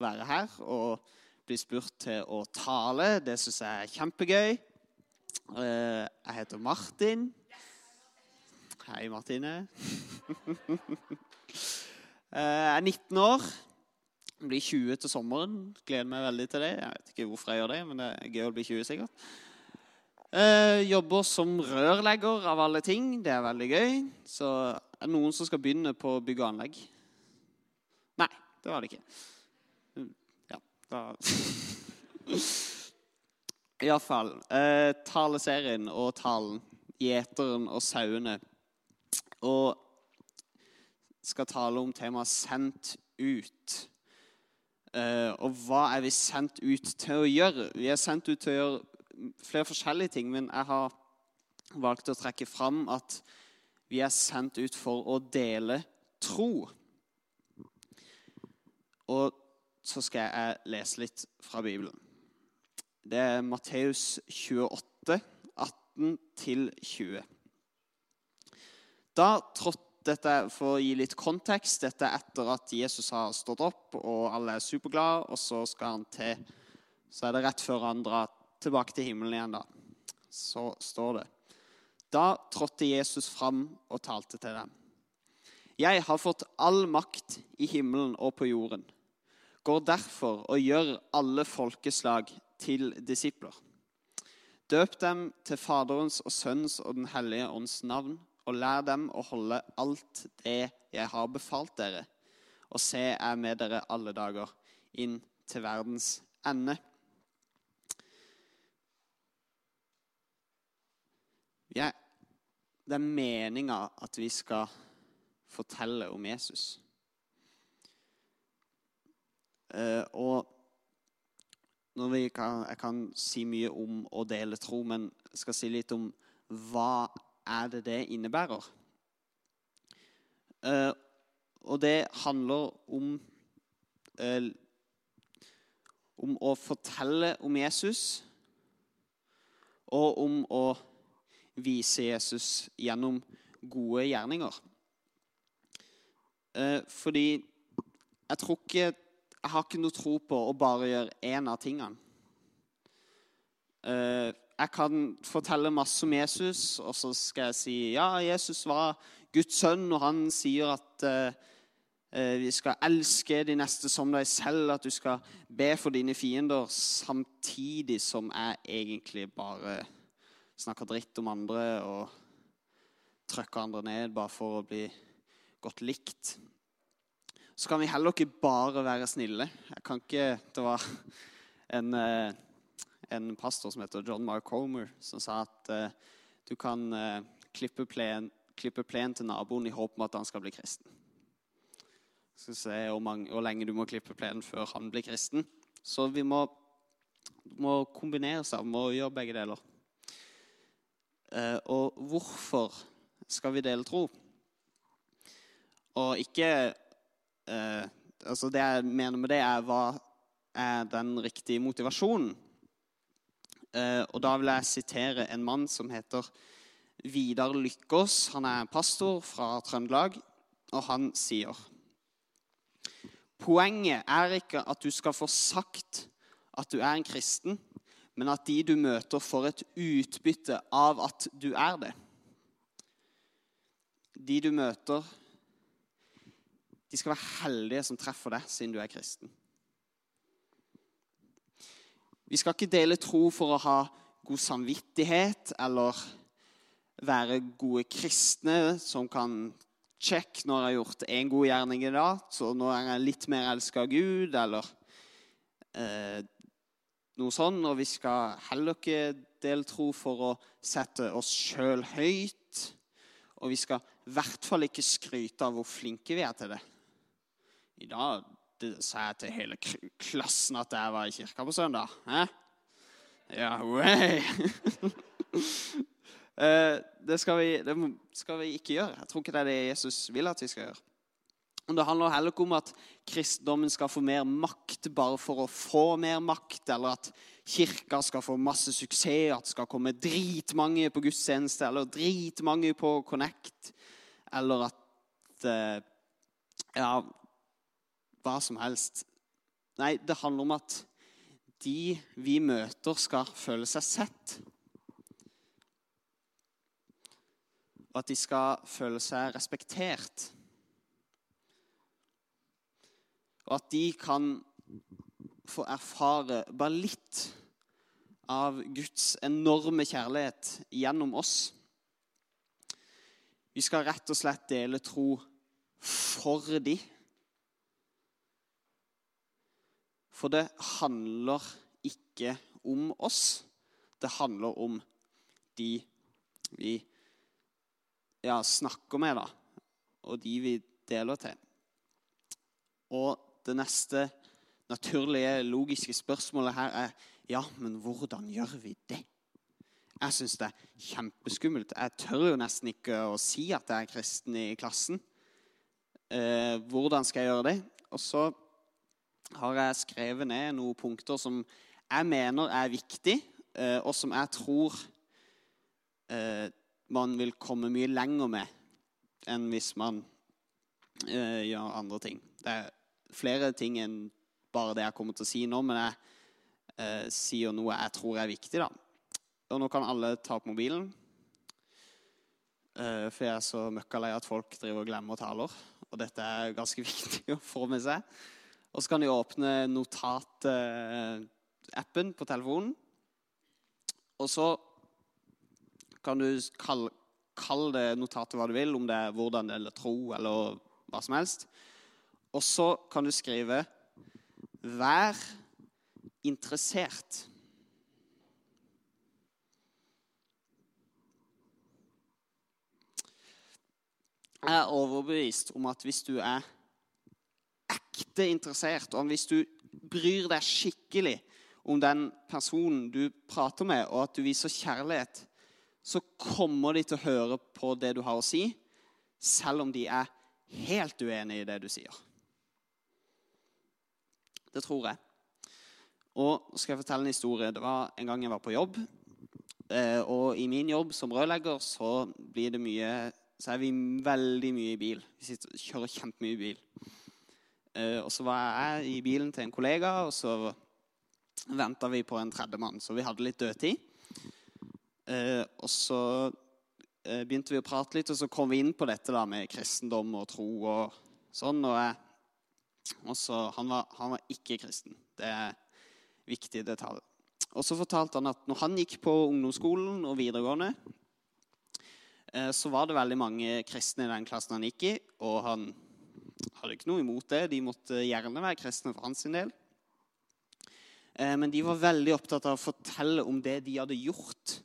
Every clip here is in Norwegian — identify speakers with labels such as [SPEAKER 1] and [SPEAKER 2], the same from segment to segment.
[SPEAKER 1] være her og bli spurt til å tale. Det syns jeg er kjempegøy. Eh, jeg heter Martin. Hei, Martine. Eh, jeg er 19 år. Blir 20 til sommeren. Gleder meg veldig til det. Jeg vet ikke hvorfor jeg gjør det, men det er gøy å bli 20 sikkert. Uh, jobber som rørlegger av alle ting. Det er veldig gøy. Så er det noen som skal begynne på bygg og anlegg? Nei, det var det ikke. Da Iallfall. Eh, taleserien og talen. Gjeteren og sauene. Og skal tale om temaet 'sendt ut'. Eh, og hva er vi sendt ut til å gjøre? Vi er sendt ut til å gjøre flere forskjellige ting, men jeg har valgt å trekke fram at vi er sendt ut for å dele tro. Og så skal jeg lese litt fra Bibelen. Det er Matteus 28, 18-20. Da trådte dette For å gi litt kontekst Dette er etter at Jesus har stått opp, og alle er superglade, og så skal han til Så er det rett før han drar tilbake til himmelen igjen, da. Så står det Da trådte Jesus fram og talte til dem. Jeg har fått all makt i himmelen og på jorden. Går derfor og gjør alle folkeslag til disipler. Døp dem til Faderens og Sønnens og Den hellige ånds navn, og lær dem å holde alt det jeg har befalt dere. Og se, jeg med dere alle dager inn til verdens ende. Det er meninga at vi skal fortelle om Jesus. Uh, og kan, Jeg kan si mye om å dele tro, men jeg skal si litt om hva er det det innebærer. Eh, og det handler om eh, om å fortelle om Jesus og om å vise Jesus gjennom gode gjerninger. Eh, fordi jeg tror ikke Jeg har ikke noe tro på å bare gjøre én av tingene. Jeg kan fortelle masse om Jesus, og så skal jeg si ja, Jesus var Guds sønn, og han sier at uh, vi skal elske de neste som deg selv, at du skal be for dine fiender, samtidig som jeg egentlig bare snakker dritt om andre og trykker andre ned bare for å bli godt likt. Så kan vi heller ikke bare være snille. Jeg kan ikke Det var en uh, en pastor som heter John Mark Homer, som sa at uh, du kan uh, klippe, plen, til naboen i håp om at han skal bli kristen. Skal se hvor, mange, hvor lenge du må klippe plenen før han blir kristen. Så vi må, må kombinere vi må gjøre begge deler. Og hvorfor skal vi dele tro? Og ikke altså Det jeg mener med det, er hva er den riktige motivasjonen Eh, og Da vil jeg sitere en mann som heter Vidar Lykkås. Han er pastor fra Trøndelag, og han sier Poenget er ikke at du skal få sagt at du er en kristen, men at de du møter, får et utbytte av at du er det. De du møter, de skal være heldige som treffer deg, siden du er kristen. Vi skal ikke dele tro for å ha god samvittighet eller være gode kristne som kan Check, jeg har gjort én god gjerning i dag, så nå er jeg litt mer elska av Gud, eller eh, noe sånn. Og vi skal heller ikke dele tro for å sette oss sjøl høyt. Og vi skal i hvert fall ikke skryte av hvor flinke vi er til det. I dag sa jeg til hele klassen at jeg var i kirka på søndag. Hæ? Ja, way. Eh, det, skal vi, det skal vi ikke gjøre. Jeg tror ikke det er det Jesus vil at vi skal gjøre. Det handler heller ikke om at kristendommen skal få mer makt bare for å få mer makt, eller at kirka skal få masse suksess, at det skal komme dritmange på gudstjeneste, eller dritmange på Connect, eller at eh, ja, hva som helst. Nei, det handler om at de vi møter, skal føle seg sett. Og at de skal føle seg respektert. Og at de kan få erfare bare litt av Guds enorme kjærlighet gjennom oss. Vi skal rett og slett dele tro for de. For det handler ikke om oss. Det handler om de vi ja, snakker med, da. Og de vi deler til. Og det neste naturlige, logiske spørsmålet her er ja, men hvordan gjør vi det? Jeg syns det er kjempeskummelt. Jeg tør jo nesten ikke å si at jeg er kristen i klassen. Eh, hvordan skal jeg gjøre det? Og så har jeg skrevet ned noen punkter som jeg mener er viktige, eh, og som jeg tror eh, man vil komme mye lenger med enn hvis man eh, gjør andre ting. Det er flere ting enn bare det jeg kommer til å si nå, men jeg sier noe jeg tror er viktig. da. Og nå kan alle ta opp mobilen. For jeg er så møkkalei at folk driver og glemmer taler. Og dette er ganske viktig å få med seg. Og så kan de åpne notat-appen på telefonen. Og så kan du kalle, kalle det notatet hva du vil, om det er hvordan eller tro eller hva som helst. Og så kan du skrive 'Vær interessert'. Jeg er overbevist om at hvis du er ekte interessert, og hvis du bryr deg skikkelig om den personen du prater med, og at du viser kjærlighet, så kommer de til å høre på det du har å si, selv om de er helt uenig i det du sier. Det tror jeg. Og skal jeg fortelle en historie. Det var en gang jeg var på jobb. Eh, og i min jobb som rørlegger så blir det mye så er vi veldig mye i bil. Vi sitter, kjører kjempemye i bil. Eh, og så var jeg i bilen til en kollega, og så venta vi på en tredjemann. Så vi hadde litt dødtid. Eh, og så eh, begynte vi å prate litt, og så kom vi inn på dette da med kristendom og tro og sånn. Og, jeg, og så, han, var, han var ikke kristen. Det er viktig detalj. Og så fortalte han at når han gikk på ungdomsskolen og videregående, så var det veldig mange kristne i den klassen han gikk i. Og han hadde ikke noe imot det. De måtte gjerne være kristne for hans del. Eh, men de var veldig opptatt av å fortelle om det de hadde gjort.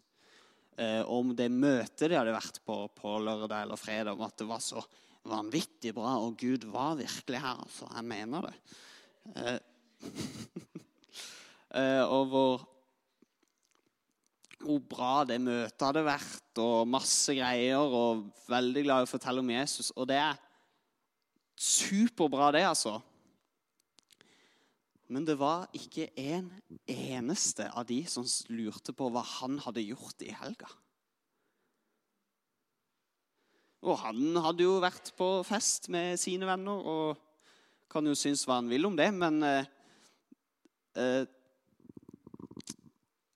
[SPEAKER 1] Eh, om det møtet de hadde vært på på lørdag eller fredag. Om at det var så vanvittig bra. Og Gud var virkelig her. Altså, jeg mener det. og hvor hvor bra det møtet hadde vært, og masse greier. Og veldig glad i å fortelle om Jesus. Og det er superbra, det, altså. Men det var ikke en eneste av de som lurte på hva han hadde gjort i helga. Og han hadde jo vært på fest med sine venner og kan jo synes hva han vil om det, men eh, eh,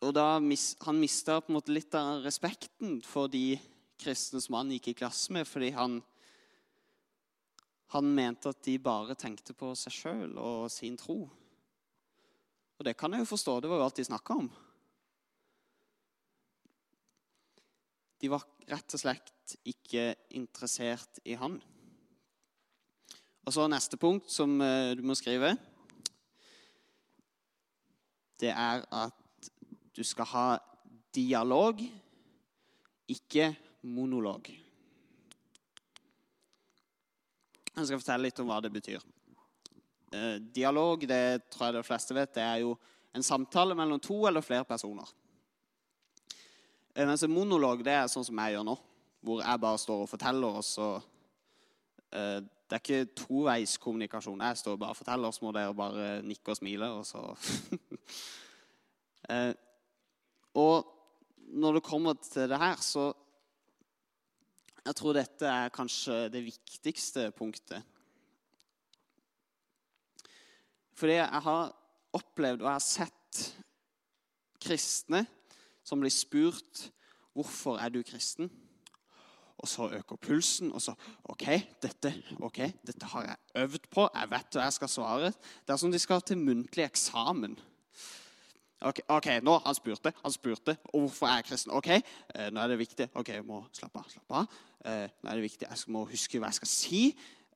[SPEAKER 1] og da mis, Han mista på en måte litt av respekten for de kristne som han gikk i klasse med, fordi han, han mente at de bare tenkte på seg sjøl og sin tro. Og det kan jeg jo forstå. Det var jo alt de snakka om. De var rett og slett ikke interessert i han. Og så neste punkt som eh, du må skrive. Det er at du skal ha dialog, ikke monolog. Jeg skal fortelle litt om hva det betyr. Eh, dialog det tror jeg de fleste vet, det er jo en samtale mellom to eller flere personer. Eh, mens en monolog det er sånn som jeg gjør nå, hvor jeg bare står og forteller. og så... Eh, det er ikke toveiskommunikasjon. Jeg står bare og forteller, så må dere bare nikke og smile. og så... Og når det kommer til det her, så Jeg tror dette er kanskje det viktigste punktet. Fordi jeg har opplevd og jeg har sett kristne som blir spurt hvorfor er du kristen og så øker pulsen, og så OK, dette, ok, dette har jeg øvd på. Jeg vet hva jeg skal svare. Det er som de skal til muntlig eksamen. Ok, okay nå, Han spurte, han spurte. Og hvorfor er jeg kristen? Ok, eh, Nå er det viktig. Ok, jeg må slappe av. slappe av. Eh, nå er det viktig, Jeg må huske hva jeg skal si.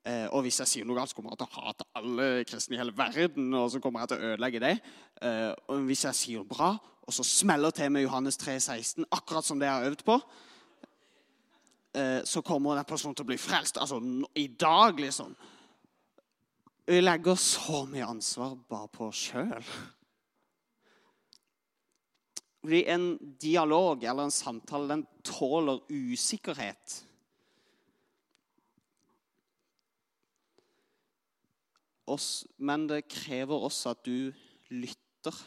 [SPEAKER 1] Eh, og hvis jeg sier noe galt, så kommer jeg til å hate alle kristne i hele verden. Og så kommer jeg til å ødelegge det. Eh, og hvis jeg sier bra, og så smeller til med Johannes 3, 16, akkurat som det jeg har øvd på, Eh, så kommer den personen til å bli frelst. Altså i dag, liksom. Vi legger så mye ansvar bare på oss sjøl. Fordi en dialog eller en samtale den tåler usikkerhet. Men det krever også at du lytter.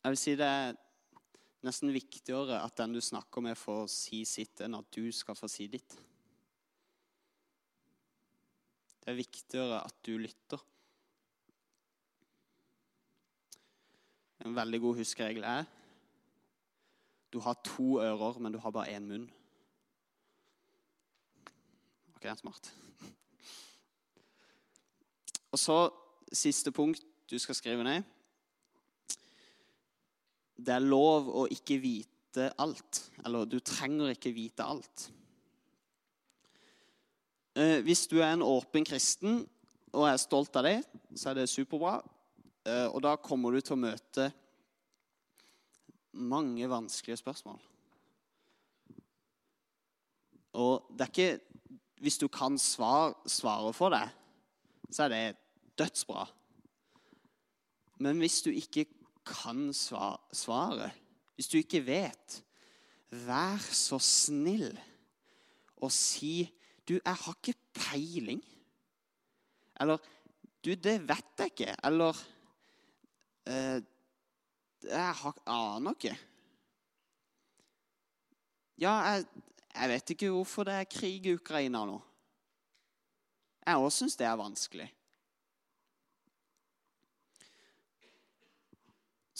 [SPEAKER 1] Jeg vil si det er nesten viktigere at den du snakker med, får si sitt, enn at du skal få si ditt. Det er viktigere at du lytter. En veldig god huskeregel er du har to ører, men du har bare én munn. Ok, smart. Og så siste punkt du skal skrive ned det er lov å ikke vite alt. Eller du trenger ikke vite alt. Eh, hvis du er en åpen kristen og er stolt av det, så er det superbra. Eh, og da kommer du til å møte mange vanskelige spørsmål. Og det er ikke Hvis du kan svar, svare for det, så er det dødsbra. Men hvis du ikke kan svaret, hvis du ikke vet, vær så snill og si Du, jeg har ikke peiling. Eller Du, det vet jeg ikke. Eller eh, Jeg har, aner ikke. Ja, jeg, jeg, vet ikke hvorfor det er krig i Ukraina nå. Jeg òg syns det er vanskelig.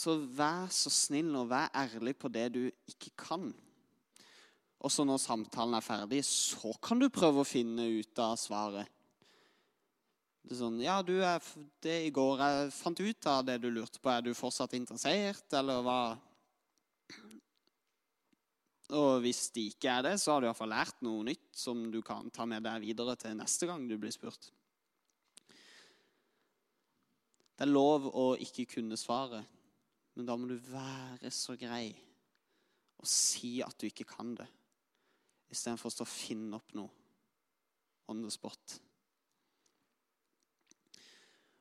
[SPEAKER 1] Så vær så snill og vær ærlig på det du ikke kan. Og så når samtalen er ferdig, så kan du prøve å finne ut av svaret. Det er sånn Ja, du er det i går jeg fant ut av det du lurte på. Er du fortsatt interessert, eller hva? Og hvis det ikke er det, så har du iallfall lært noe nytt som du kan ta med deg videre til neste gang du blir spurt. Det er lov å ikke kunne svaret. Men da må du være så grei og si at du ikke kan det, istedenfor å finne opp noe on the spot.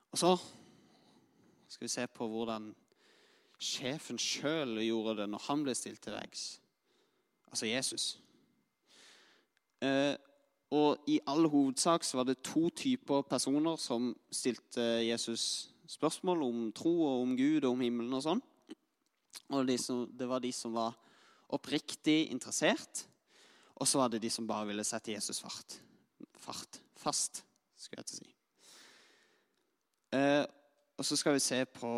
[SPEAKER 1] Og så skal vi se på hvordan sjefen sjøl gjorde det når han ble stilt til veggs. Altså Jesus. Eh, og i all hovedsak så var det to typer personer som stilte Jesus spørsmål om tro og om Gud og om himmelen og sånn. Og de som, det var de som var oppriktig interessert, og så var det de som bare ville sette Jesus fart. fart fast, skulle jeg til å si. Eh, og så skal vi se på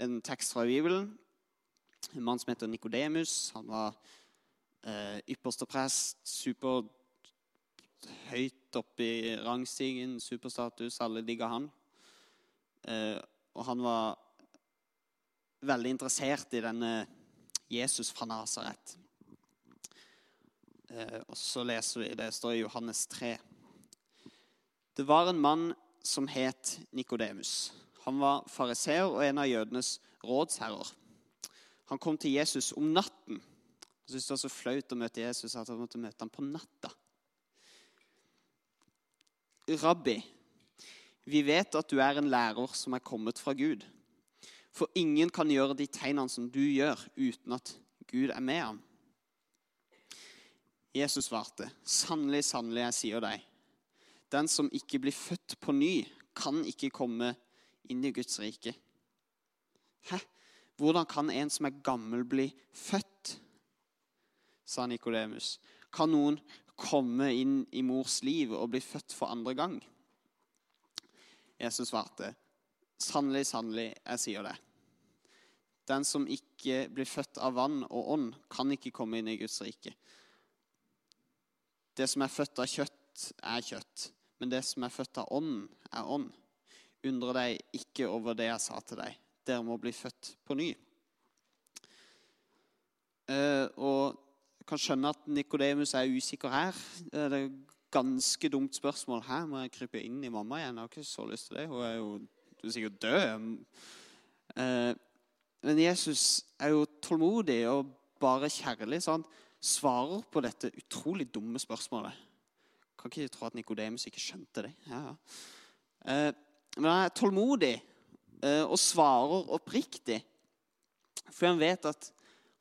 [SPEAKER 1] en tekst fra Bibelen. En mann som heter Nikodemus. Han var eh, ypperste prest, super høyt oppe i rangstigen, superstatus. Alle digga han. Eh, og han var veldig interessert i denne Jesus fra Nasaret. Eh, og så leser vi, Det står i Johannes 3. Det var en mann som het Nikodemus. Han var fariseer og en av jødenes rådsherrer. Han kom til Jesus om natten. Jeg syntes det var så flaut å møte Jesus at han måtte møte ham på natta. Rabbi, vi vet at du er en lærer som er kommet fra Gud. For ingen kan gjøre de tegnene som du gjør, uten at Gud er med ham. Jesus svarte, 'Sannelig, sannelig, jeg sier deg:" Den som ikke blir født på ny, kan ikke komme inn i Guds rike. Hæ? Hvordan kan en som er gammel, bli født? Sa Nikodemus. Kan noen komme inn i mors liv og bli født for andre gang? Jesus svarte, sannelig, sannelig, jeg sier det. Den som ikke blir født av vann og ånd, kan ikke komme inn i Guds rike. Det som er født av kjøtt, er kjøtt, men det som er født av ånd, er ånd. Undre deg ikke over det jeg sa til deg. Dere må bli født på ny. Eh, og jeg kan skjønne at Nikodemus er usikker her. Det er et ganske dumt spørsmål. Her må jeg krype inn i mamma igjen. Jeg har ikke så lyst til det. Hun er jo du er sikkert død. Eh, men Jesus er jo tålmodig og bare kjærlig, så han svarer på dette utrolig dumme spørsmålet. Jeg kan ikke tro at Nikodemus ikke skjønte det. Ja. Eh, men han er tålmodig og svarer oppriktig. For han vet at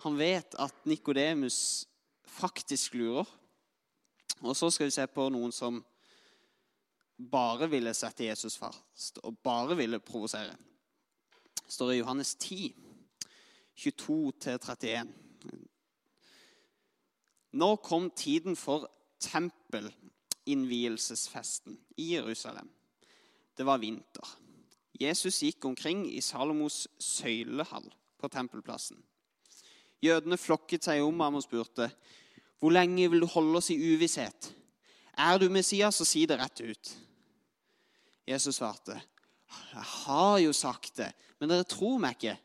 [SPEAKER 1] han at Nikodemus faktisk lurer. Og så skal vi se på noen som bare ville sette Jesus fast og bare ville provosere. Det står i Johannes 10, 22-31. Nå kom tiden for tempelinnvielsesfesten i Jerusalem. Det var vinter. Jesus gikk omkring i Salomos søylehall på tempelplassen. Jødene flokket seg om ham og spurte, 'Hvor lenge vil du holde oss i uvisshet?' 'Er du Messias, så si det rett ut.' Jesus svarte, 'Jeg har jo sagt det, men dere tror meg ikke.'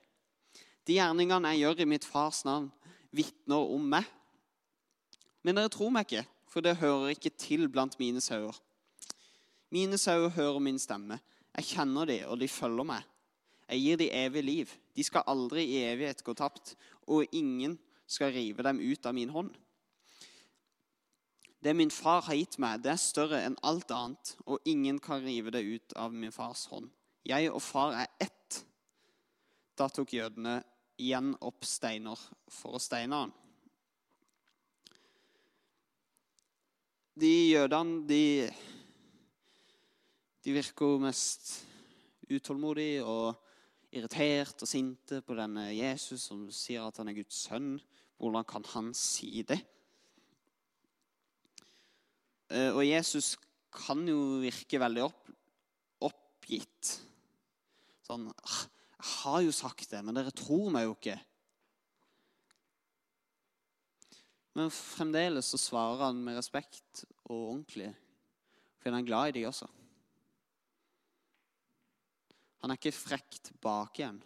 [SPEAKER 1] 'De gjerningene jeg gjør i mitt fars navn, vitner om meg.' 'Men dere tror meg ikke, for det hører ikke til blant mine sauer.' 'Mine sauer hører min stemme. Jeg kjenner dem, og de følger meg.' Jeg gir dem evig liv. De skal aldri i evighet gå tapt, og ingen skal rive dem ut av min hånd. Det min far har gitt meg, det er større enn alt annet, og ingen kan rive det ut av min fars hånd. Jeg og far er ett. Da tok jødene igjen opp steiner for å steine han. De jødene, de, de virker mest utålmodige og irritert og sinte på denne Jesus som sier at han er Guds sønn. Hvordan kan han si det? Eh, og Jesus kan jo virke veldig opp, oppgitt. Sånn «Ah, 'Jeg har jo sagt det, men dere tror meg jo ikke.' Men fremdeles så svarer han med respekt og ordentlig, for han er glad i de også. Han er ikke frekt tilbake igjen.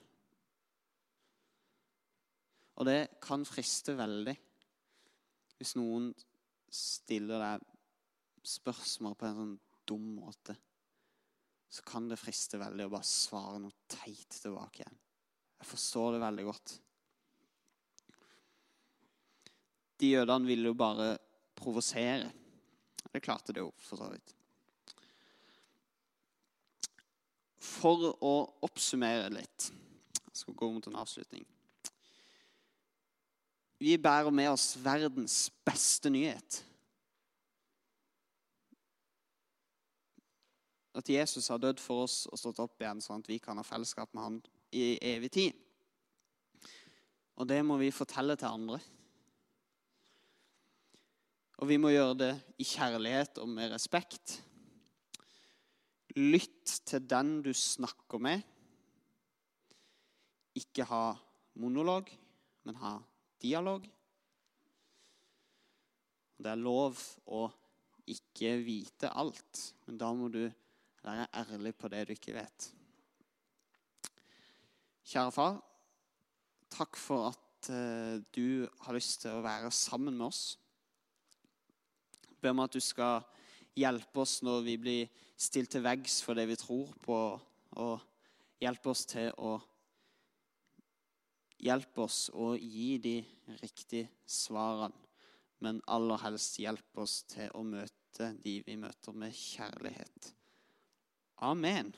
[SPEAKER 1] Og det kan friste veldig hvis noen stiller deg spørsmål på en sånn dum måte. Så kan det friste veldig å bare svare noe teit tilbake igjen. Jeg forstår det veldig godt. De jødene ville jo bare provosere. Det klarte de jo, for så vidt. For å oppsummere litt Jeg skal gå mot en avslutning. Vi bærer med oss verdens beste nyhet. At Jesus har dødd for oss og stått opp igjen, sånn at vi kan ha fellesskap med ham i evig tid. Og det må vi fortelle til andre. Og vi må gjøre det i kjærlighet og med respekt. Lytt til den du snakker med. Ikke ha monolog, men ha dialog. Det er lov å ikke vite alt, men da må du være ærlig på det du ikke vet. Kjære far, takk for at uh, du har lyst til å være sammen med oss. Jeg ber om at du skal hjelpe oss når vi blir stilt til veggs for det vi tror på, og hjelpe oss til å Hjelp oss å gi de riktige svarene, men aller helst hjelp oss til å møte de vi møter, med kjærlighet. Amen.